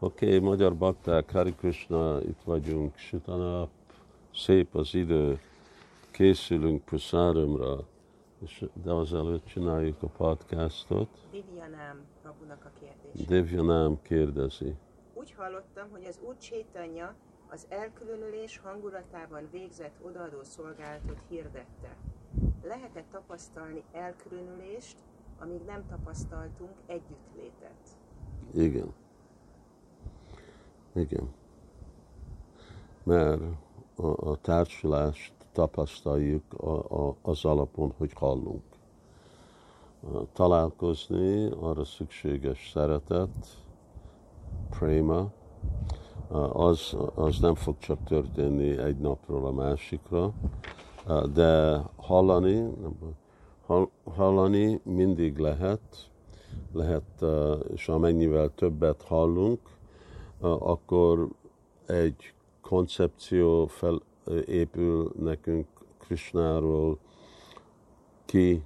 Oké, okay, magyar bakták, Hari Krishna, itt vagyunk, süt a nap, szép az idő, készülünk praszáramra, és de azelőtt csináljuk a podcastot. Divyanám Prabhunak a kérdése. Divyanám kérdezi. Úgy hallottam, hogy az Úr Csétanya az elkülönülés hangulatában végzett odaadó szolgálatot hirdette. Lehet-e tapasztalni elkülönülést, amíg nem tapasztaltunk együttlétet? Igen. Igen. Mert a, a társulást tapasztaljuk a, a, az alapon, hogy hallunk. Találkozni arra szükséges szeretet, préma, az, az nem fog csak történni egy napról a másikra, de hallani, hallani mindig lehet, lehet, és amennyivel többet hallunk, akkor egy koncepció felépül nekünk Krishnáról, ki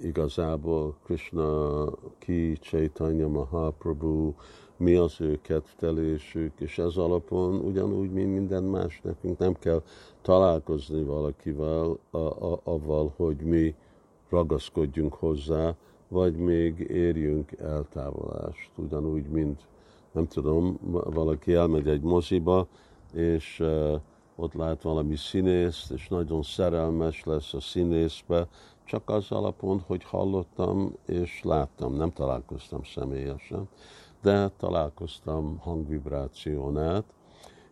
igazából Krishna, ki Chaitanya Mahaprabhu, mi az ő kedvtelésük, és ez alapon ugyanúgy, mint minden más, nekünk nem kell találkozni valakivel, a, a, avval, hogy mi ragaszkodjunk hozzá, vagy még érjünk eltávolást, ugyanúgy, mint nem tudom, valaki elmegy egy moziba, és ott lát valami színészt, és nagyon szerelmes lesz a színészbe, csak az alapon, hogy hallottam és láttam, nem találkoztam személyesen, de találkoztam hangvibráción át,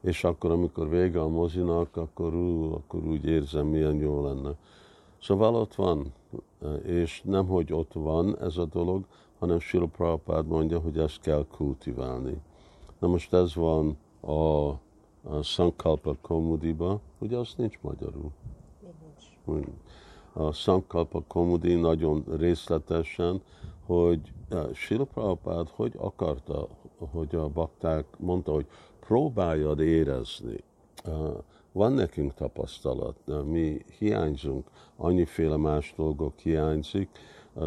és akkor, amikor vége a mozinak, akkor, ú, akkor úgy érzem, milyen jó lenne. Szóval ott van, és nem, hogy ott van ez a dolog, hanem Sila Prabhupád mondja, hogy ezt kell kultiválni. Na most ez van a, a Sankalpa Komudiba, ugye az nincs magyarul. Nincs. A Sankalpa Komudi nagyon részletesen, hogy uh, Sila Prabhupád hogy akarta, hogy a bakták mondta, hogy próbáljad érezni. Uh, van nekünk tapasztalat, mi hiányzunk, annyiféle más dolgok hiányzik,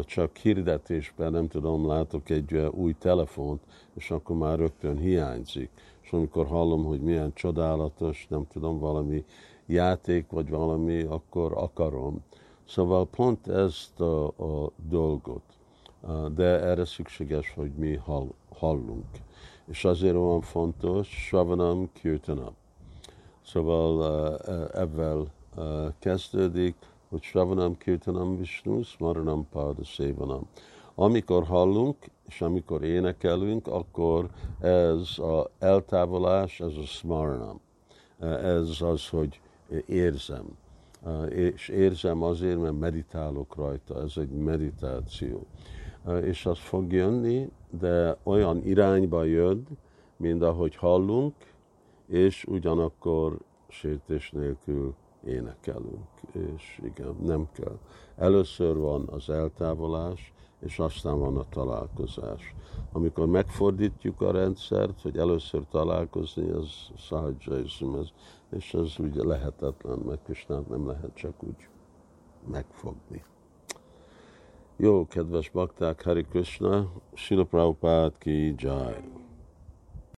csak hirdetésben, nem tudom, látok egy új telefont, és akkor már rögtön hiányzik. És amikor hallom, hogy milyen csodálatos, nem tudom, valami játék, vagy valami, akkor akarom. Szóval pont ezt a, a dolgot. De erre szükséges, hogy mi hall, hallunk. És azért van fontos, Sravanam Kirtanam. Szóval ebben kezdődik, hogy Shravanam Kirtanam Vishnu, Smaranam Pada Sevanam. Amikor hallunk, és amikor énekelünk, akkor ez az eltávolás, ez a Smaranam. Ez az, hogy érzem. És érzem azért, mert meditálok rajta, ez egy meditáció. És az fog jönni, de olyan irányba jön, mint ahogy hallunk, és ugyanakkor sértés nélkül énekelünk, és igen, nem kell. Először van az eltávolás, és aztán van a találkozás. Amikor megfordítjuk a rendszert, hogy először találkozni, az szahadzsaizm, ez, és ez ugye lehetetlen, meg Krisnát nem lehet csak úgy megfogni. Jó, kedves bakták, Hari Krishna, Sila Prabhupád ki jai.